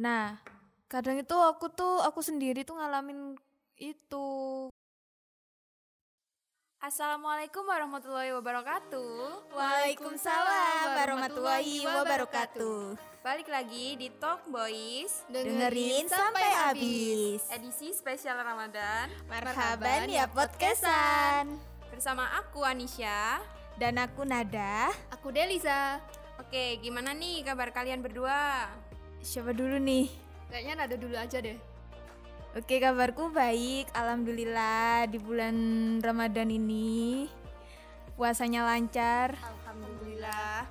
Nah, kadang itu aku tuh aku sendiri tuh ngalamin itu. Assalamualaikum warahmatullahi wabarakatuh. Waalaikumsalam warahmatullahi wabarakatuh. Balik lagi di Talk Boys Dengerin sampai habis. edisi spesial Ramadan Marhaban ya podcastan. bersama aku Anisha. Dan aku Nada. Aku Deliza. Oke, gimana nih kabar kalian berdua? Siapa dulu nih? Kayaknya nada dulu aja deh. Oke, kabarku baik. Alhamdulillah di bulan Ramadan ini puasanya lancar. Alhamdulillah.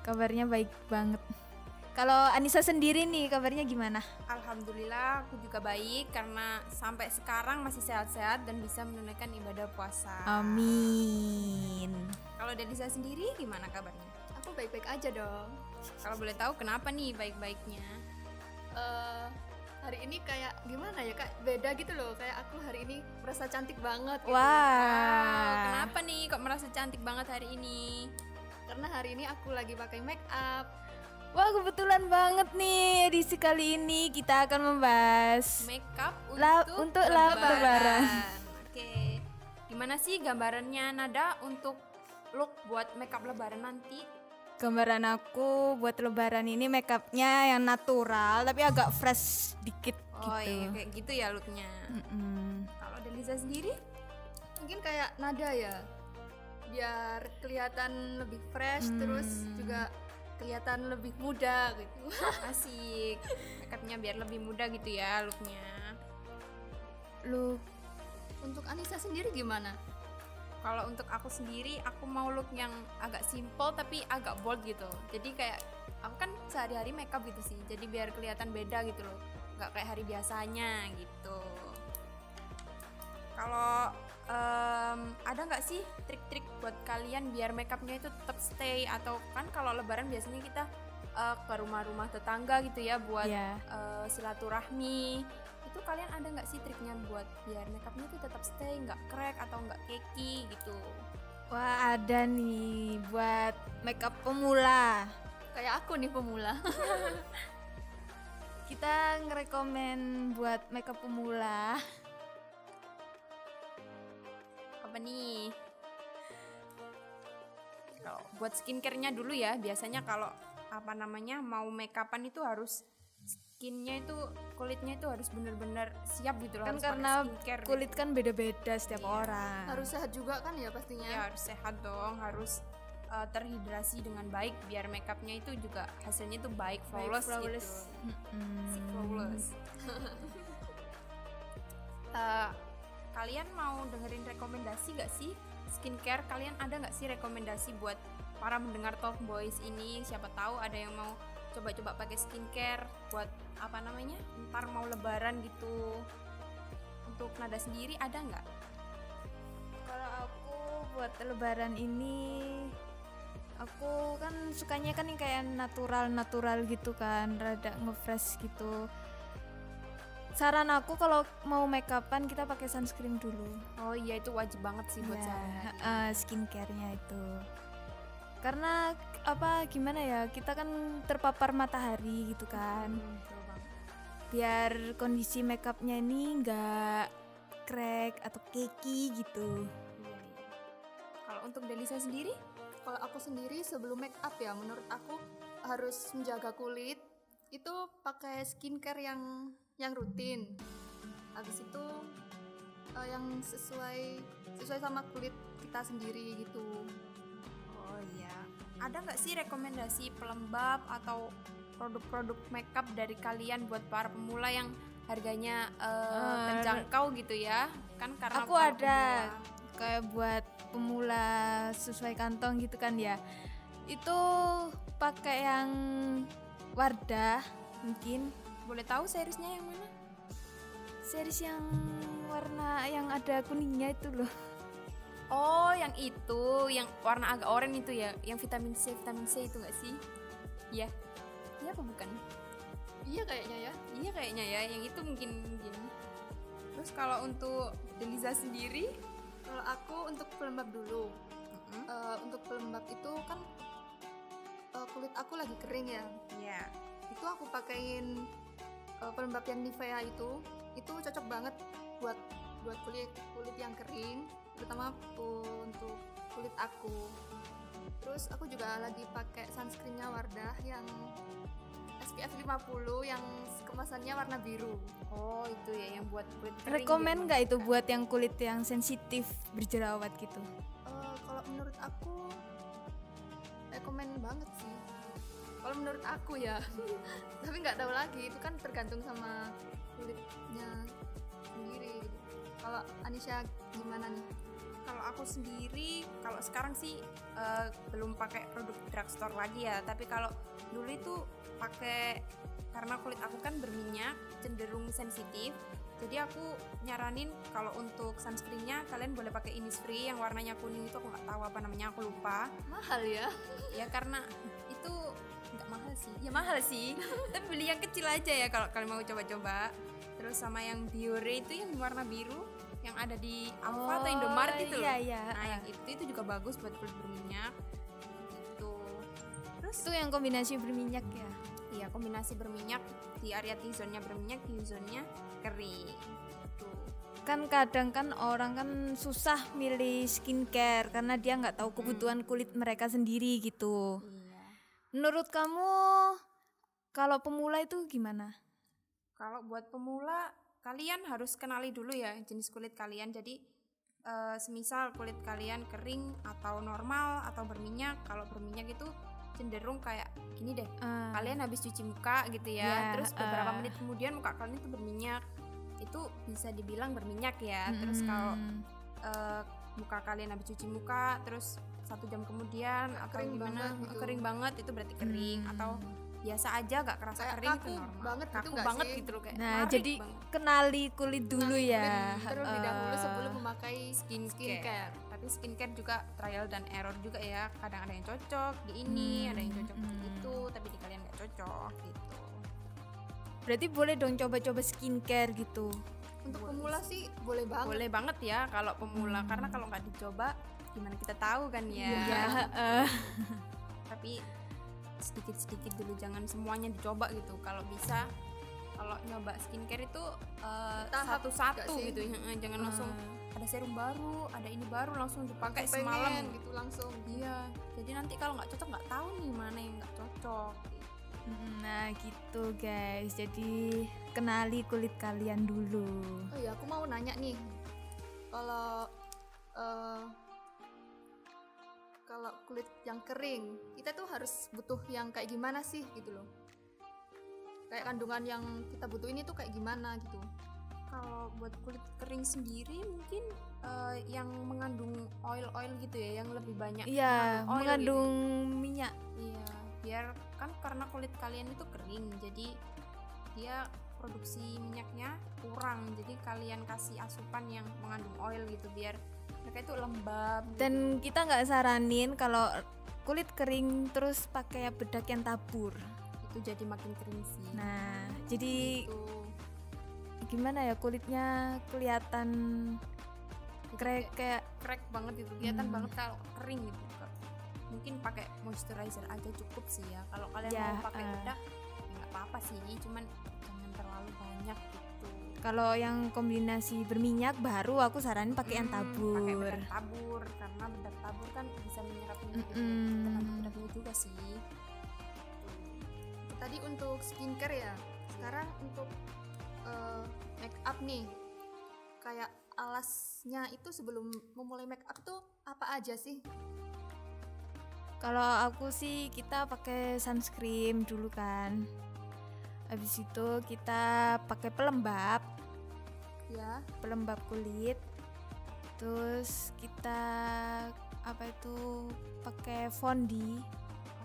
Kabarnya baik banget. Kalau Anissa sendiri nih kabarnya gimana? Alhamdulillah aku juga baik karena sampai sekarang masih sehat-sehat dan bisa menunaikan ibadah puasa. Amin. Kalau Delisa sendiri gimana kabarnya? Baik-baik aja dong. Kalau boleh tahu kenapa nih baik-baiknya? Eh hari ini kayak gimana ya kak? Beda gitu loh. Kayak aku hari ini merasa cantik banget. Gitu. Wow, Wah. kenapa nih kok merasa cantik banget hari ini? Karena hari ini aku lagi pakai make up. Wah, kebetulan banget nih edisi kali ini kita akan membahas Makeup untuk, La- untuk lap lebaran. Oke. Gimana sih gambarannya Nada untuk look buat makeup lebaran nanti? Gambaran aku buat lebaran ini makeupnya yang natural tapi agak fresh dikit Oh gitu. iya kayak gitu ya looknya. Mm-mm. Kalau Deliza sendiri? Mungkin kayak nada ya. Biar kelihatan lebih fresh terus juga kelihatan lebih muda gitu. Asik. Makeupnya biar lebih mudah gitu ya looknya. Lu Untuk Anissa sendiri gimana? Kalau untuk aku sendiri, aku mau look yang agak simple tapi agak bold gitu. Jadi kayak aku kan sehari-hari makeup gitu sih. Jadi biar kelihatan beda gitu loh. Nggak kayak hari biasanya gitu. Kalau em, ada nggak sih trik-trik buat kalian biar makeupnya itu tetap stay atau kan kalau lebaran biasanya kita eh, ke rumah-rumah tetangga gitu ya buat Iya. eh, silaturahmi itu kalian ada nggak sih triknya buat biar makeupnya itu tetap stay nggak crack atau nggak keki gitu wah ada nih buat makeup pemula. Kayak aku nih pemula. Kita ngerekomen buat makeup pemula. apa nih kalau buat skincare-nya dulu ya biasanya kalau apa namanya mau makeupan itu harus skinnya itu kulitnya itu harus bener-bener siap gitu loh Kan karena skincare gitu. kulit kan beda-beda setiap orang. Harus sehat juga kan ya pastinya. ya harus sehat dong harus uh, terhidrasi dengan baik biar makeupnya itu juga hasilnya itu baik flawless, flawless. gitu si flawless Eh, kalian mau dengerin rekomendasi gak sih skincare kalian ada nggak sih rekomendasi buat para mendengar Talk Boys ini siapa tahu ada yang mau coba-coba pakai skincare buat apa namanya ntar mau lebaran gitu untuk nada sendiri ada nggak Kalau aku buat lebaran ini aku kan sukanya kan yang kayak natural-natural gitu kan, rada ngefresh gitu. Saran aku kalau mau make upan kita pakai sunscreen dulu. oh iya itu wajib banget sih buat Iya, saya eh, skincare-nya itu. Karena apa gimana ya, kita kan terpapar matahari gitu kan. Hmm. Biar kondisi make upnya ini nggak crack atau keki gitu. Iya, iya. Kalau untuk Delisa sendiri, Kalau aku sendiri sebelum make up ya, menurut aku harus menjaga kulit itu pakai skincare yang yang rutin. Habis itu eh, yang sesuai sesuai sama kulit kita sendiri gitu. oh iya, ada nggak sih rekomendasi pelembab atau produk-produk makeup dari kalian buat para pemula yang harganya Eh, terjangkau gitu ya? Kan karena Aku ada pemula. kayak buat pemula sesuai kantong gitu kan ya. Itu pakai yang Wardah mungkin Boleh tahu seriesnya yang mana? series yang warna yang ada kuningnya itu loh. Oh, yang itu, yang warna agak oranye itu ya, yang vitamin C, vitamin C itu nggak sih? Iya. Iya apa bukan? Iya kayaknya ya. Iya kayaknya ya, yang itu mungkin mungkin. Terus kalau untuk Deliza sendiri, Kalau aku untuk pelembab dulu. Mm-mm. Eh, untuk pelembab itu kan eh, kulit aku lagi kering ya. Iya. Itu aku pakein eh, pelembab yang Nivea itu itu cocok banget buat buat kulit kulit yang kering terutama untuk kulit aku terus aku juga lagi pakai sunscreennya Wardah yang SPF 50 yang kemasannya warna biru Oh itu ya yang buat kulit kering. Rekomen gitu. nggak itu buat yang kulit yang sensitif berjerawat gitu? Eh, kalau menurut aku rekomen banget sih kalau menurut aku ya tapi nggak tahu lagi itu kan tergantung sama kulitnya sendiri gitu. kalau Anisha gimana nih Kalau aku sendiri, kalau sekarang sih eh, belum pakai produk drugstore lagi ya. Tapi kalau dulu itu pakai karena kulit aku kan berminyak, cenderung sensitif. Jadi aku nyaranin kalau untuk sunscreennya kalian boleh pakai Innisfree yang warnanya kuning itu aku nggak tahu apa namanya aku lupa. mahal ya Ya karena itu nggak mahal sih. Ya mahal sih. Tapi beli yang kecil aja ya kalau kalian mau coba-coba. Terus sama yang Biore itu yang warna biru yang ada di Alfa atau Indomaret itu loh. Iya iya. Nah, yang itu itu juga bagus buat kulit berminyak. Gitu. Terus itu yang kombinasi berminyak ya. iya kombinasi berminyak di area T-zone-nya berminyak, di zone-nya kering. Gitu. Kan kadang kan orang kan susah milih skincare karena dia nggak tahu kebutuhan kulit mereka sendiri gitu. Iya. Menurut kamu kalau pemula itu gimana? Kalau buat pemula, kalian harus kenali dulu ya jenis kulit kalian. Jadi eh, semisal kulit kalian kering atau normal atau berminyak. Kalau berminyak itu cenderung kayak gini deh. Ah, Kalian habis cuci muka gitu ya, Ya, terus beberapa eh. menit kemudian muka kalian itu berminyak. Itu bisa dibilang berminyak ya. Terus kalau eh, muka kalian habis cuci muka, terus satu jam kemudian atau kering gimana banget gitu. kering banget itu berarti kering Hmm. atau biasa aja gak kerasa Kayak kering itu kaku normal banget gitu kaku nggak banget sih? gitu loh kayak Nah, jadi banget. kenali kulit dulu Kenali ya. kulit terlebih dahulu Eh, sebelum memakai skincare. skincare. Tapi skincare juga trial dan error juga ya. Kadang ada yang cocok di ini, Hmm, ada yang cocok di hmm. itu, tapi di kalian nggak cocok gitu. Berarti boleh dong coba-coba skincare gitu. Untuk pemula sih boleh banget. Boleh banget ya kalau pemula Hmm. karena kalau nggak dicoba gimana kita tahu kan ya. Ya, eh, Tapi sedikit-sedikit dulu jangan semuanya dicoba gitu. Kalau bisa kalau nyoba skincare itu Tahap satu-satu gitu. Heeh, Jangan langsung ada serum baru, ada ini baru langsung dipakai Pengen semalam gitu langsung. Iya, jadi nanti kalau nggak cocok nggak tahu nih mana yang nggak cocok. Nah gitu guys. Jadi kenali kulit kalian dulu. Oh iya, aku mau nanya nih. Kalau eh, kalau kulit yang kering, kita tuh harus butuh yang kayak gimana sih gitu loh. Kayak kandungan yang kita butuhin itu kayak gimana gitu. Kalau buat kulit kering sendiri mungkin eh, yang mengandung oil-oil gitu ya, yang lebih banyak Iya, mengandung oil mengandung minyak. gitu. Iya, biar kan karena kulit kalian itu kering, jadi dia produksi minyaknya kurang. Jadi kalian kasih asupan yang mengandung oil gitu biar mereka itu lembab. gitu. Dan kita nggak saranin kalau kulit kering terus pakai bedak yang tabur. itu jadi makin kering sih. Nah, jadi Gitu. gimana ya kulitnya kelihatan krek kayak crack banget itu kelihatan Hmm. banget kalau kering gitu mungkin pakai moisturizer aja cukup sih ya kalau kalian Ya, mau pakai eh. bedak ya nggak apa-apa sih cuman kalau yang kombinasi berminyak baru aku saranin pakai yang Hmm, tabur. pakai bedak tabur karena bedak tabur kan bisa menyerap minyak tergantung bedaknya juga sih Tadi untuk skincare ya. Sekarang untuk eh, make up nih. Kayak alasnya itu sebelum memulai make up tuh apa aja sih? Kalau aku sih kita pakai sunscreen dulu kan. Habis itu kita pakai pelembab, Ya, pelembab kulit. Terus kita apa itu pakai fondi.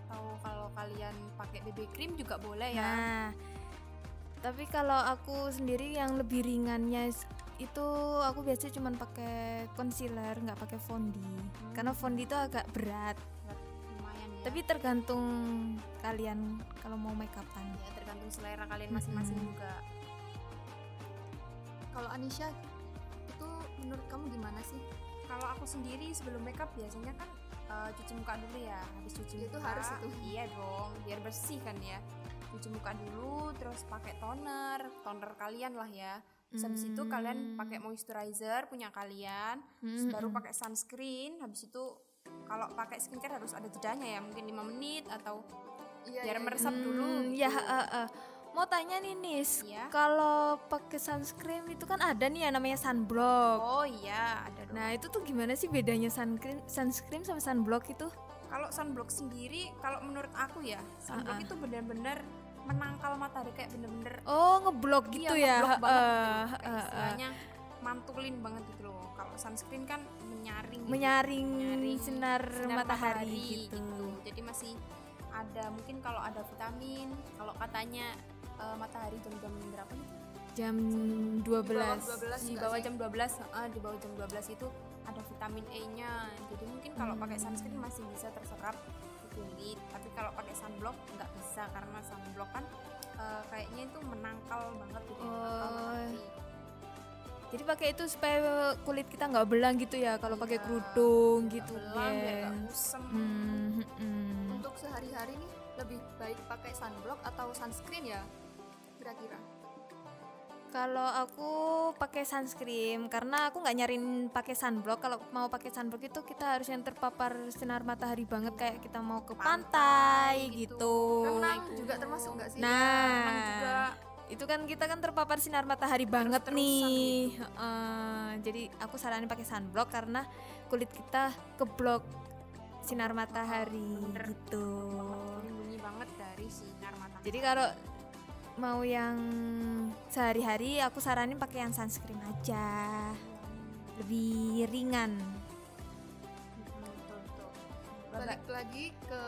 atau kalau kalian pakai BB cream juga boleh ya Nah, tapi kalau aku sendiri yang lebih ringannya itu aku biasanya cuman pakai concealer, nggak pakai fondi. Karena fondi itu agak berat. Tapi tergantung kalian kalau mau make upan. ya tergantung selera kalian masing-masing Mm-mm. juga kalau Anisha itu menurut kamu gimana sih? Kalau aku sendiri sebelum makeup biasanya kan eh, cuci muka dulu ya. Habis cuci Itu muka. harus itu. Iya dong, biar bersih kan ya. cuci muka dulu terus pakai toner toner kalian lah ya terus habis itu kalian pakai moisturizer punya kalian terus baru pakai sunscreen habis itu kalau pakai skincare harus ada jedanya ya mungkin 5 menit atau Iya, biar iya, meresap dulu Hmm, ya eh, eh. mau tanya nih Nis Iya. kalau pakai sunscreen itu kan ada nih ya namanya sunblock oh iya ada dong nah itu tuh gimana sih bedanya sunscreen sunscreen sama sunblock itu kalau sunblock sendiri kalau menurut aku ya sunblock Uh-uh. itu benar-benar menangkal matahari kayak bener-bener oh ngeblok gitu iya, ya ngeblok banget eh, gitu. Kayak eh, eh. Mantulin banget gitu loh kalau sunscreen kan menyaring gitu. menyaring, Menyaring sinar, sinar matahari, gitu. jadi masih ada mungkin kalau ada vitamin kalau katanya eh, matahari jam-jam berapa nih jam Di 12 bawah 12 di bawah jam 12 eh, di bawah jam 12 itu ada vitamin E-nya jadi mungkin kalau pakai Hmm. sunscreen masih bisa terserap ke kulit tapi kalau pakai sunblock nggak bisa karena sunblock kan eh, kayaknya itu menangkal banget gitu menangkal Oh. Jadi pakai itu supaya kulit kita nggak belang gitu ya kalau pakai Iya, kerudung nggak gitu belang, biar nggak kusem hmm, hmm. Untuk sehari-hari nih lebih baik pakai sunblock atau sunscreen ya? Kira-kira. Kalau aku pakai sunscreen karena aku nggak nyarin pakai sunblock. Kalau mau pakai sunblock itu kita harus yang terpapar sinar matahari banget kayak kita mau ke pantai, Pantai gitu. gitu. Renang juga termasuk nggak sih? Nah, Renang juga. Itu kan kita kan terpapar sinar matahari banget nih. Heeh, jadi aku saranin pakai sunblock karena kulit kita keblok sinar matahari bener. gitu. melindungi banget dari sinar matahari Jadi kalau mau yang sehari-hari aku saranin pakai yang sunscreen aja. Lebih ringan. Balik lagi ke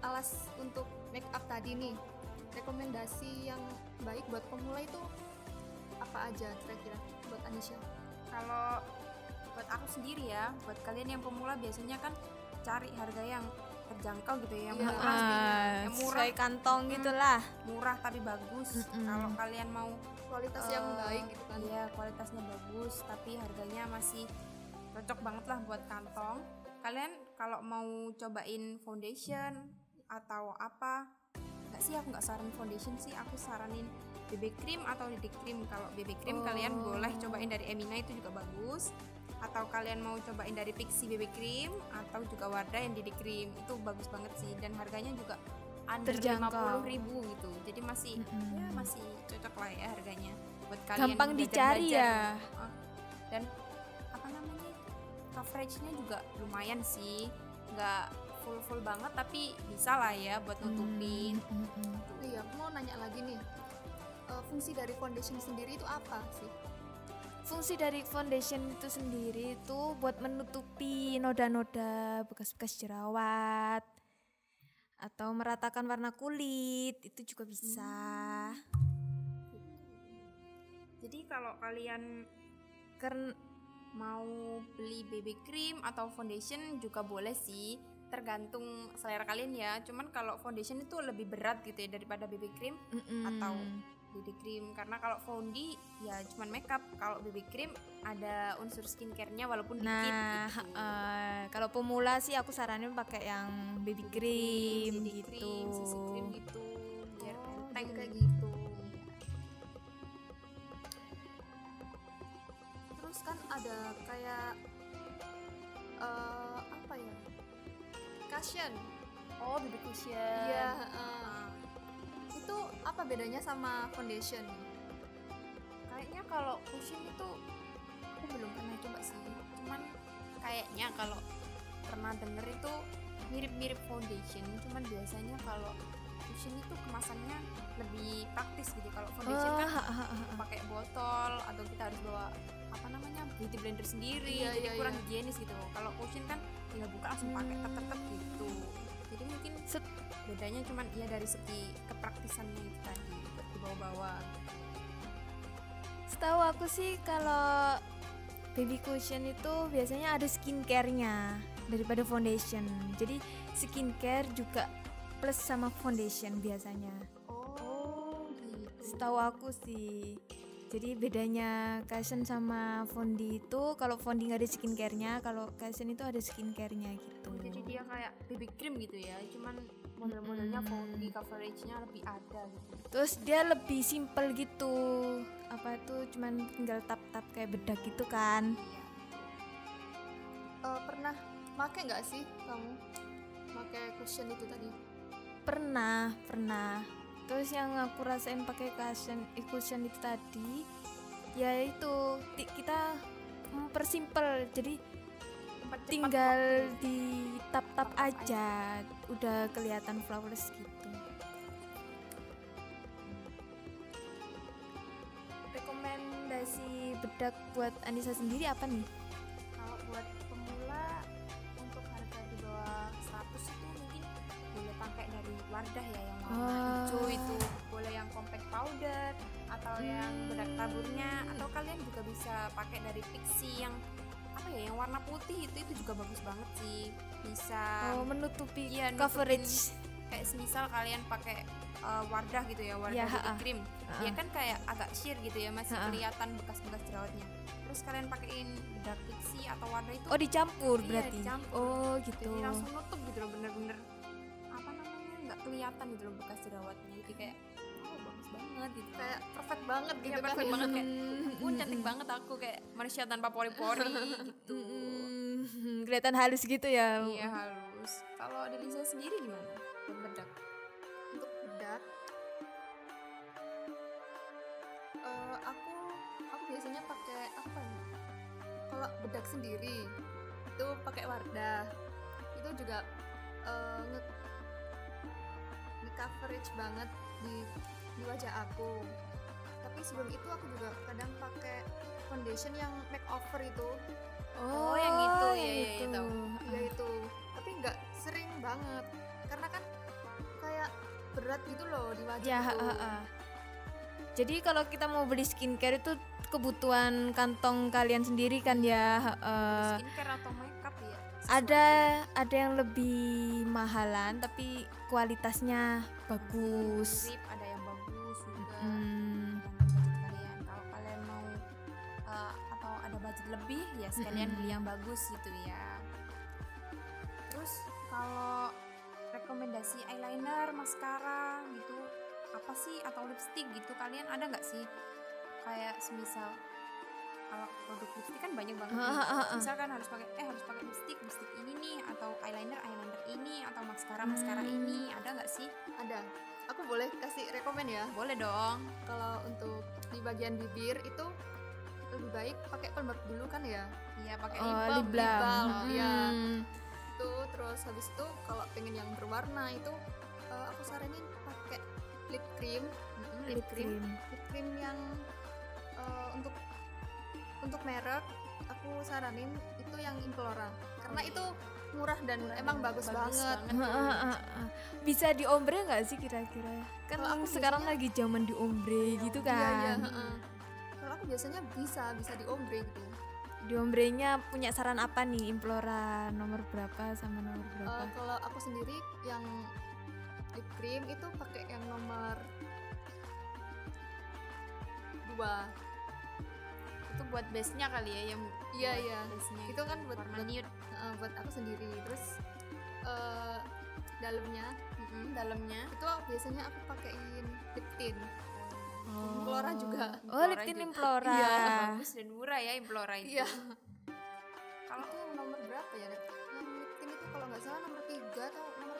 alas untuk make up tadi nih. Rekomendasi yang baik buat pemula itu apa aja kira-kira buat Anisha? kalau buat aku sendiri ya buat kalian yang pemula biasanya kan cari harga yang terjangkau gitu ya yang Iya. murah Ah, yang murah sesuai kantong Hmm. gitulah. murah tapi bagus Mm-mm. kalau kalian mau Kualitas yang eh, baik gitu kan. iya kualitasnya bagus tapi harganya masih cocok banget lah buat kantong kalian kalau mau cobain foundation atau apa nggak sih aku nggak saran foundation sih aku saranin BB cream atau DD cream kalau BB cream kalian Oh. boleh cobain dari Emina itu juga bagus atau kalian mau cobain dari Pixi BB cream atau juga Wardah yang DD cream itu bagus banget sih dan harganya juga under Terjangkau. 50 ribu gitu jadi masih Mm-mm. ya masih cocok lah ya harganya buat kalian Gampang dicari ya. Heeh. dan apa namanya coveragenya juga lumayan sih nggak full full banget tapi bisa lah ya buat nutupin Hmm, hmm, hmm. Oh iya, aku mau nanya lagi nih. Eh, fungsi dari foundation sendiri itu apa sih? Fungsi dari foundation itu sendiri itu buat menutupi noda-noda bekas-bekas jerawat atau meratakan warna kulit itu juga bisa. jadi kalau kalian Karena mau beli BB cream atau foundation juga boleh sih tergantung selera kalian ya cuman kalau foundation itu lebih berat gitu ya daripada BB cream atau BB cream karena kalau foundy ya cuman makeup kalau BB cream ada unsur skincare-nya walaupun dikit Nah, gitu. eh, kalau pemula sih aku saranin pakai yang baby cream BB gitu. cream, CC cream gitu biar Oh, enteng kayak gitu Terus kan ada kayak ya? Cushion. oh BB cushion Iya. Nah, itu apa bedanya sama foundation? kayaknya kalau cushion itu aku belum pernah coba sih cuman kayaknya kalau pernah denger itu mirip-mirip foundation cuman biasanya kalau cushion itu kemasannya lebih praktis gitu kalau foundation Oh, kan ha, ha, ha. pakai botol atau kita harus bawa apa namanya beauty blender sendiri Iya, jadi iya, kurang iya. higienis gitu kalau cushion kan tinggal buka langsung pakai tek tek gitu jadi mungkin Set- bedanya cuman ya dari segi kepraktisannya itu tadi buat dibawa-bawa Setahu aku sih kalau baby cushion itu biasanya ada skincare-nya daripada foundation. Jadi skincare juga plus sama foundation biasanya. oh gitu Setahu aku sih. Jadi bedanya cushion sama fondi itu kalau fondi nggak ada skincare-nya, kalau cushion itu ada skincare-nya gitu. jadi dia kayak BB cream gitu ya cuman model-modelnya Mm-mm. foggy coveragenya lebih ada gitu. Terus dia lebih simple gitu. Apa tuh cuman tinggal tap-tap kayak bedak gitu kan. Eh, pernah make nggak sih kamu? Make cushion itu tadi. Pernah pernah terus yang aku rasain pakai cushion eh, cushion itu tadi ya itu ti- kita mempersimpel jadi tinggal waktu. di tap tap aja udah kelihatan flawless gitu rekomendasi bedak buat Anissa sendiri apa nih kalau buat pemula untuk harga di bawah 100 itu mungkin boleh pakai dari Wardah ya yang warna Ah. Compact powder atau yang Hmm. bedak taburnya atau kalian juga bisa pakai dari Pixie yang apa ya yang warna putih itu itu juga bagus banget sih bisa oh menutupi iya, nutupin- coverage kayak semisal kalian pakai uh, Wardah gitu ya Wardah Ya, body ha-ha. cream Ha-ha. dia kan kayak agak sheer gitu ya masih Ha-ha. kelihatan bekas-bekas jerawatnya terus kalian pakein bedak Pixie atau Wardah itu oh dicampur Iya, berarti dicampur. oh gitu jadi langsung nutup gitu loh bener-bener apa namanya nggak kelihatan gitu loh bekas jerawatnya jadi kayak banget gitu. Kayak perfect banget gitu kan. perfect banget kayak pun cantik banget aku kayak manusia tanpa pori-pori gitu. Kelihatan halus gitu ya. Iya halus. Kalau di Lisa sendiri gimana? Buat bedak. Untuk bedak. Eh, aku aku biasanya pakai apa ya? Kalau bedak sendiri itu pakai Wardah. Itu juga eh, nge, nge coverage banget di di wajah aku tapi sebelum itu aku juga kadang pakai foundation yang makeover itu Oh, yang itu, yang iya, iya, iya, tahu. ya itu tapi nggak sering banget karena kan kayak berat gitu loh di wajah Ya, itu. ha, ha. Jadi kalau kita mau beli skincare itu kebutuhan kantong kalian sendiri kan ya. eh. skincare atau makeup ya ada ada yang lebih mahalan tapi kualitasnya bagus. Ada Hmm. kalau kalian mau uh, atau ada budget lebih ya sekalian Mm-mm. beli yang bagus gitu ya terus kalau rekomendasi eyeliner maskara gitu apa sih atau lipstick gitu kalian ada nggak sih kayak semisal kalau produk lipstick kan banyak banget ah, ah. misalkan harus pakai eh harus pakai lipstick lipstick ini nih atau eyeliner eyeliner ini atau maskara maskara Hmm. ini ada nggak sih ada aku boleh kasih rekomen ya boleh dong kalau untuk di bagian bibir itu lebih baik pakai pelembab dulu kan ya iya pakai Oh, lip balm lip balm. Hmm. iya. itu terus habis itu kalau pengen yang berwarna itu eh, aku saranin pakai lip cream Mm-mm, Lip cream. lip cream yang eh, untuk untuk merek aku saranin itu yang Implora karena itu murah dan emang bagus, banget, Ha, ha, ha, ha. Bisa di ombre nggak sih kira-kira? Kan Kalau aku sekarang biasanya- lagi zaman di ombre gitu Iya, iya, kan. heeh. kalau aku biasanya bisa bisa di ombre gitu Di ombrenya punya saran apa nih? Implora nomor berapa sama nomor Eh, berapa? kalau aku sendiri yang lip cream itu pakai yang nomor dua itu buat base nya kali ya yang Iya, iya. itu kan buat warna buat, nude eh, buat aku sendiri terus eh dalamnya Mm-mm, dalamnya itu biasanya aku pakein lip tint Oh. Implora juga. Oh, lip Implora tint. Implora. Iya. bagus dan murah ya Implora itu iya kalau itu nomor berapa ya lip tint itu kalau nggak salah nomor tiga atau nomor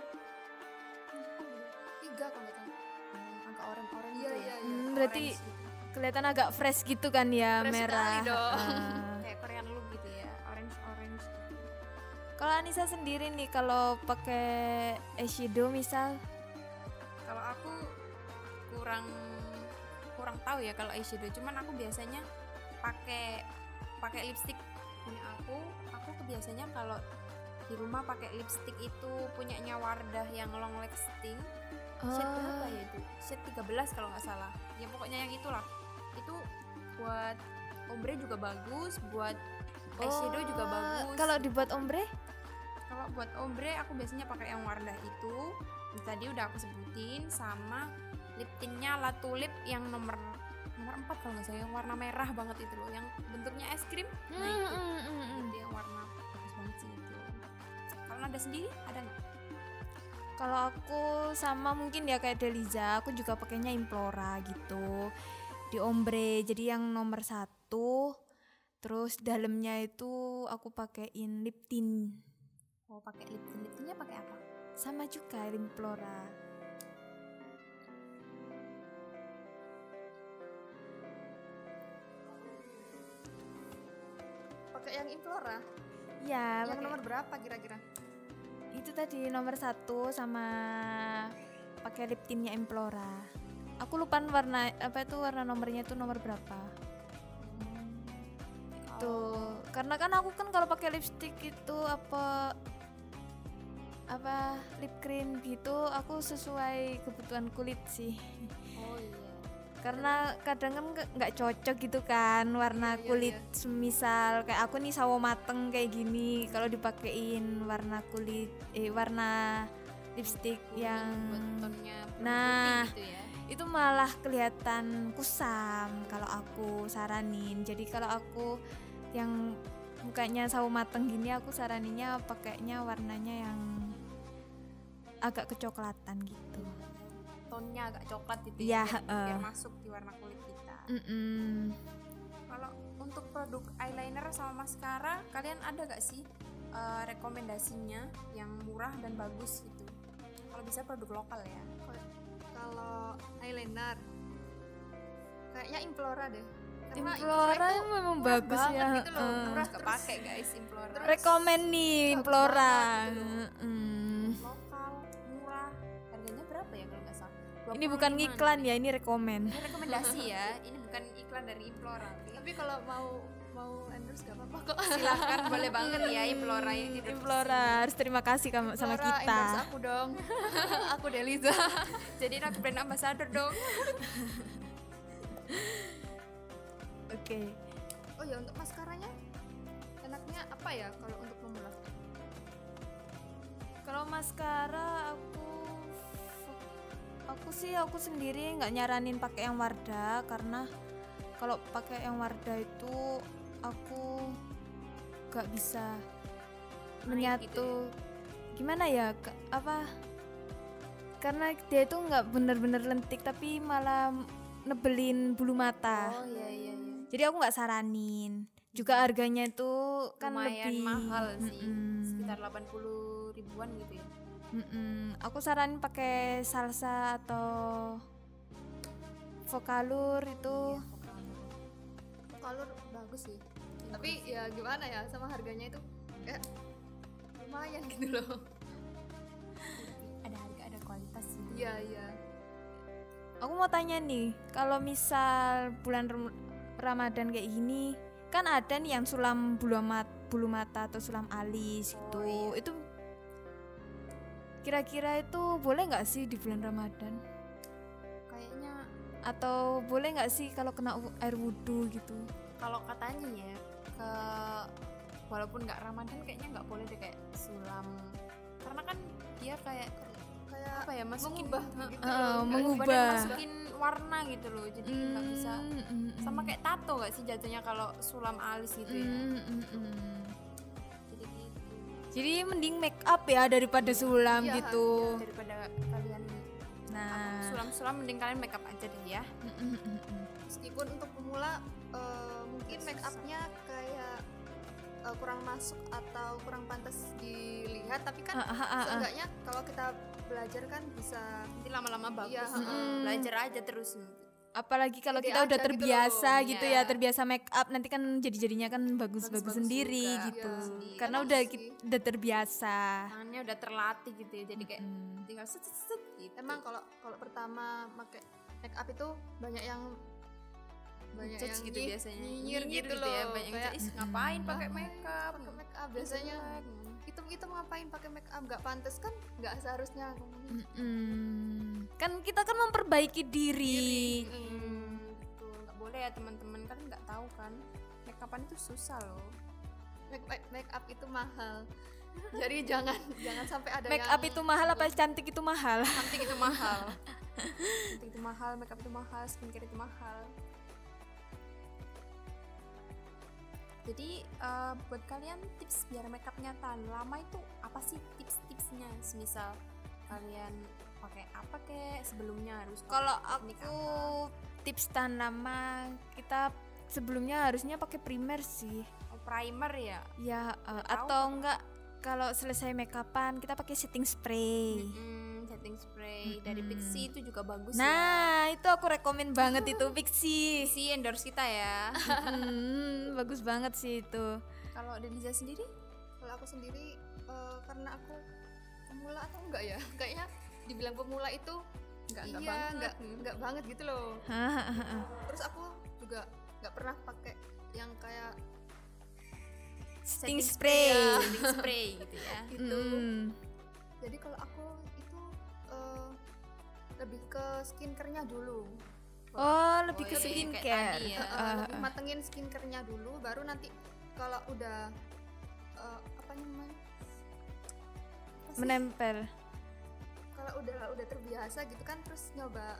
tiga kalau nggak salah hmm, agak orange orange Iya, gitu iya, ya iya. Hmm, berarti Orange gitu. Kelihatan agak fresh gitu kan ya, Fresh merah. sekali dong. Ah. kayak Korean look gitu ya orange orange gitu. Kalau Anissa sendiri nih kalau pakai eyeshadow misal kalau aku kurang kurang tahu ya kalau eyeshadow cuman aku biasanya pakai pakai lipstick punya aku aku kebiasanya kalau di rumah pakai lipstick itu punyanya Wardah yang long lasting shade berapa ya itu shade 13 kalau nggak salah ya pokoknya yang itulah itu buat ombre juga bagus buat eyeshadow juga Oh, bagus. Kalau dibuat ombre? kalau buat ombre aku biasanya pakai yang Wardah itu. Tadi udah aku sebutin sama lip tintnya La Tulip yang nomor nomor 4 kalau nggak salah yang warna merah banget itu loh yang bentuknya es krim. Nah itu. Hmm, itu yang warna bagus banget sih itu. Kalau ada sendiri ada nggak? Kalau aku sama mungkin ya kayak Deliza, aku juga pakainya Implora gitu di ombre. Jadi yang nomor satu, terus dalamnya itu aku pakein lip tint Oh, pakai lip tint. Lip tintnya pakai apa? sama juga Implora. Pakai yang Implora. Ya, yang pakai- nomor berapa kira-kira? itu tadi nomor satu sama pakai lip tintnya Implora. Aku lupa warna apa itu warna nomornya itu nomor berapa. Tuh, karena kan aku kan kalau pakai lipstick itu apa apa lip cream gitu aku sesuai kebutuhan kulit sih. Oh iya. Karena kadang kan nggak- cocok gitu kan warna Iya, iya, kulit semisal kayak aku nih sawo mateng kayak gini kalau dipakein warna kulit eh warna lipstick yang Nah. gitu ya. Itu malah kelihatan kusam kalau aku saranin jadi kalau aku yang mukanya sawo mateng gini aku saraninnya pakainya warnanya yang agak kecoklatan gitu Tonnya agak coklat gitu ya. biar- heeh. biar masuk di warna kulit kita. Mm-mm. Kalau untuk produk eyeliner sama maskara, kalian ada gak sih eh, rekomendasinya yang murah dan bagus gitu? Kalau bisa produk lokal ya. Kalau eyeliner kayaknya Implora deh. Karena Implora itu memang bagus ya gitu loh, heeh. Murah Terus- kepake guys Implora. terus- rekomen nih Implora lokal, murah. Harganya berapa ya kalau nggak salah? ini bukan 25 ngiklan ya ini rekomen Ini rekomendasi ya. Ini bukan iklan dari Implora. Tapi kalau mau mau endorse gak apa-apa kok. Silahkan boleh banget ya Implora ini. Implora harus terima kasih kamu sama kita endorse aku dong. aku Deliza. Jadi aku brand ambassador dong. oke Oh ya untuk maskaranya enaknya apa ya kalau untuk pemula? Kalau maskara aku aku sih aku sendiri nggak nyaranin pakai yang Wardah karena kalau pakai yang Wardah itu aku nggak bisa menyatu gimana ya ke- apa karena dia itu nggak bener-bener lentik tapi malah nebelin bulu mata Oh iya iya iya. jadi aku nggak saranin juga harganya itu kan Lumayan lebih mahal sih. Mm-mm. Sekitar 80 ribuan gitu ya. Mm-mm. Aku saranin pakai salsa atau vokalur itu. Kalau bagus sih. Tapi ya gimana ya sama harganya itu kayak lumayan gitu loh. Ada harga ada kualitas sih. Iya iya. Aku mau tanya nih, kalau misal bulan Ram- Ramadan kayak gini, kan ada nih yang sulam bulu mata, bulu mata atau sulam alis gitu. iya. Itu kira-kira itu boleh nggak sih di bulan Ramadan? Kayaknya Atau boleh nggak sih kalau kena air wudhu gitu? kalau katanya ya ke walaupun nggak Ramadan kayaknya nggak boleh deh kayak sulam karena kan dia kayak Kayak apa ya masukin mengubah gitu Eh, loh. Mengubah. masukin warna gitu loh jadi nggak bisa Mm, mm, mm. sama kayak tato gak sih jatuhnya kalau sulam alis gitu ya Mm, mm, mm. jadi gitu Jadi mending make up ya daripada sulam Iya, gitu. daripada kalian Nah, sulam-sulam mending kalian make up aja deh ya mm, mm, mm, mm. meskipun untuk pemula eh, mungkin make upnya kayak eh, kurang masuk atau kurang pantas dilihat tapi kan Ah, ah, ah, ah. seenggaknya kalau kita belajar kan bisa nanti lama-lama bagus Iya, Heeh, mm. belajar aja terus apalagi kalau kita udah gitu terbiasa gitu, Iya. ya, terbiasa make up nanti kan jadi-jadinya kan bagus-bagus sendiri juga. gitu. Iya, sendiri. Karena udah sih. udah terbiasa. tangannya udah terlatih gitu ya jadi kayak Mm. tinggal set set set gitu emang kalau kalau pertama pakai make up itu banyak yang banyak yang gitu nyi- biasanya. nyinyir gitu, ya loh banyak yang kayak "Ih, ngapain Mm. pakai make up? Pakai make up biasanya itu itu ngapain pakai make up? Nggak pantas kan? Nggak seharusnya. Mm-mm. Kan kita kan memperbaiki diri. Gitu. nggak boleh ya teman-teman kan nggak tahu kan. Make upan itu susah loh. Make, make, make up itu mahal. Jadi jangan jangan sampai ada Make yang up itu mahal apa cantik itu mahal? cantik itu mahal. Cantik itu mahal make up itu mahal skincare itu mahal jadi eh, buat kalian tips biar make upnya tahan lama itu apa sih tips-tipsnya semisal kalian pakai apa kek sebelumnya harus Kalau aku apa? tips tanaman kita sebelumnya harusnya pakai primer sih. Oh, primer ya Ya uh, atau enggak kalau selesai make upan kita pakai setting spray. Mm, setting spray dari Mm-mm. Pixi itu juga bagus ya Nah, itu aku rekomen banget itu Pixi. Pixi endorse kita ya Hmm, bagus banget sih itu. kalau Deniza sendiri Kalau aku sendiri eh, karena aku pemula atau enggak ya? Kayaknya dibilang pemula itu nggak iya, nggak banget enggak enggak banget gitu loh. Terus aku juga nggak pernah pakai yang kayak setting spray. ya, setting spray gitu ya gitu. Mm. Jadi kalau aku lebih ke skincare-nya dulu. Oh, lebih Oh, ke iya, kayak skincare. ya. Eh, Ah, lebih matengin skincare-nya dulu, baru nanti kalau udah eh, apa namanya? Apa menempel. kalau udah udah terbiasa gitu kan terus nyoba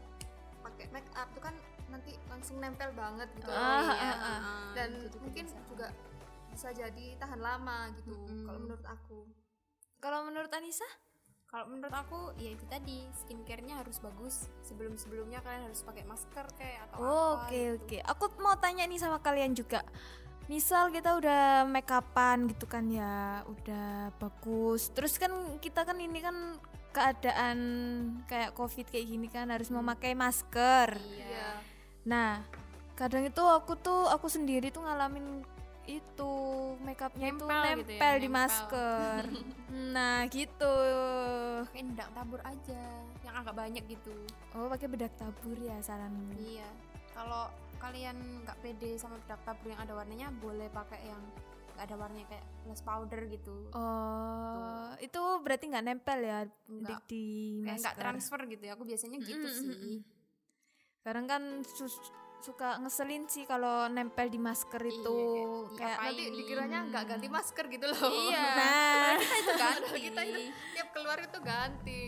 pakai make up tuh kan nanti langsung nempel banget gitu oh iya ah, ah. ah, dan itu juga mungkin bisa. juga bisa jadi tahan lama gitu Mm-mm. kalau menurut aku Kalau menurut Anissa? Kalau menurut aku ya itu tadi skincare-nya harus bagus. Sebelum-sebelumnya kalian harus pakai masker kayak atau Oh, apa Oke gitu. oke. Aku mau tanya nih sama kalian juga. Misal kita udah make upan gitu kan ya, udah bagus. Terus kan kita kan ini kan keadaan kayak covid kayak gini kan harus memakai masker. Iya. Nah, kadang itu aku tuh aku sendiri tuh ngalamin itu make upnya itu Nempel nempel gitu ya, di nempel. masker. nah, gitu. Pakai bedak tabur aja yang agak banyak gitu. Oh, pakai bedak tabur ya saranmu. Iya. Kalau kalian nggak pede sama bedak tabur yang ada warnanya, boleh pakai yang nggak ada warnanya kayak blush powder gitu. Oh, itu berarti nggak nempel ya di, Nggak. di nggak masker. transfer gitu ya. Aku biasanya gitu Mm, mm, sih. Kadang kan sus- suka ngeselin sih kalau nempel di masker Iya, itu kayak, kayak "Ngapain nanti ini?" dikiranya nggak ganti masker gitu loh Iya. Nah, Kita itu ganti. kita itu tiap keluar itu ganti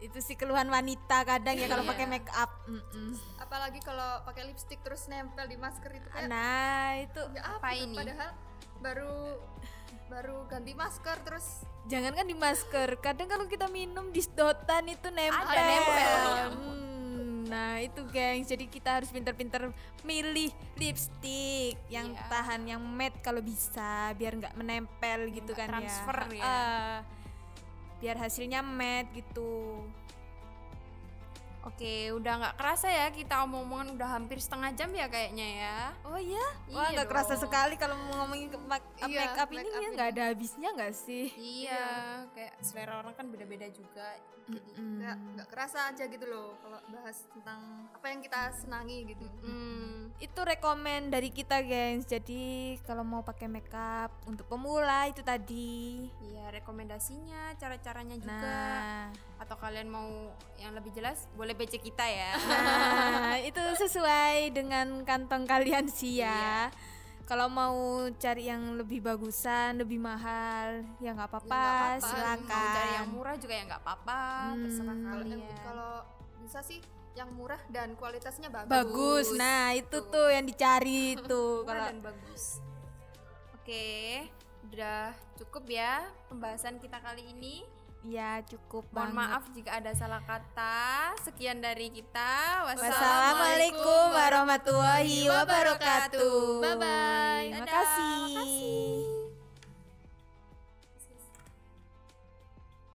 itu sih keluhan wanita kadang ya kalau Iya. pakai make up. Mm-mm. apalagi kalau pakai lipstick terus nempel di masker itu kayak Nah, itu ya apa, apa tuh? ini? padahal baru baru ganti masker terus jangan kan di masker. Kadang kalau kita minum di sedotan itu nempel. Ada nempel. Hmm, nah, itu gengs. Jadi kita harus pinter-pinter milih lipstick yang Iya. tahan yang matte kalau bisa biar nggak menempel gitu nggak kan transfer ya. ya. Ah, biar hasilnya matte gitu. Oke, udah nggak kerasa ya kita omong-omongan udah hampir setengah jam ya kayaknya ya. Oh iya? Wah Iya nggak kerasa sekali kalau mau ngomongin ke mak- Iya, make up ini make up ya ini. nggak ada habisnya nggak sih? Iya, kayak selera orang kan beda-beda juga. Jadi, nggak nggak kerasa aja gitu loh kalau bahas tentang apa yang kita senangi gitu hmm, Itu rekomen dari kita gengs. Jadi kalau mau pakai make up untuk pemula itu tadi. iya rekomendasinya, cara-caranya juga. Nah, Atau kalian mau yang lebih jelas, boleh BC kita ya. nah itu sesuai dengan kantong kalian sih ya. Kalau mau cari yang lebih bagusan, lebih mahal, ya nggak apa-apa, Ya, apa-apa. silakan. mau cari yang murah juga ya nggak apa-apa, Hmm. terserah kalian. kalau bisa sih yang murah dan kualitasnya bagus Bagus. Nah, itu tuh yang dicari tuh kalau dan bagus. Oke, udah cukup ya pembahasan kita kali ini. ya cukup Mohon banget. maaf jika ada salah kata. Sekian dari kita. Wassalamualaikum warahmatullahi wabarakatuh. Bye-bye. Terima Dadah. kasih.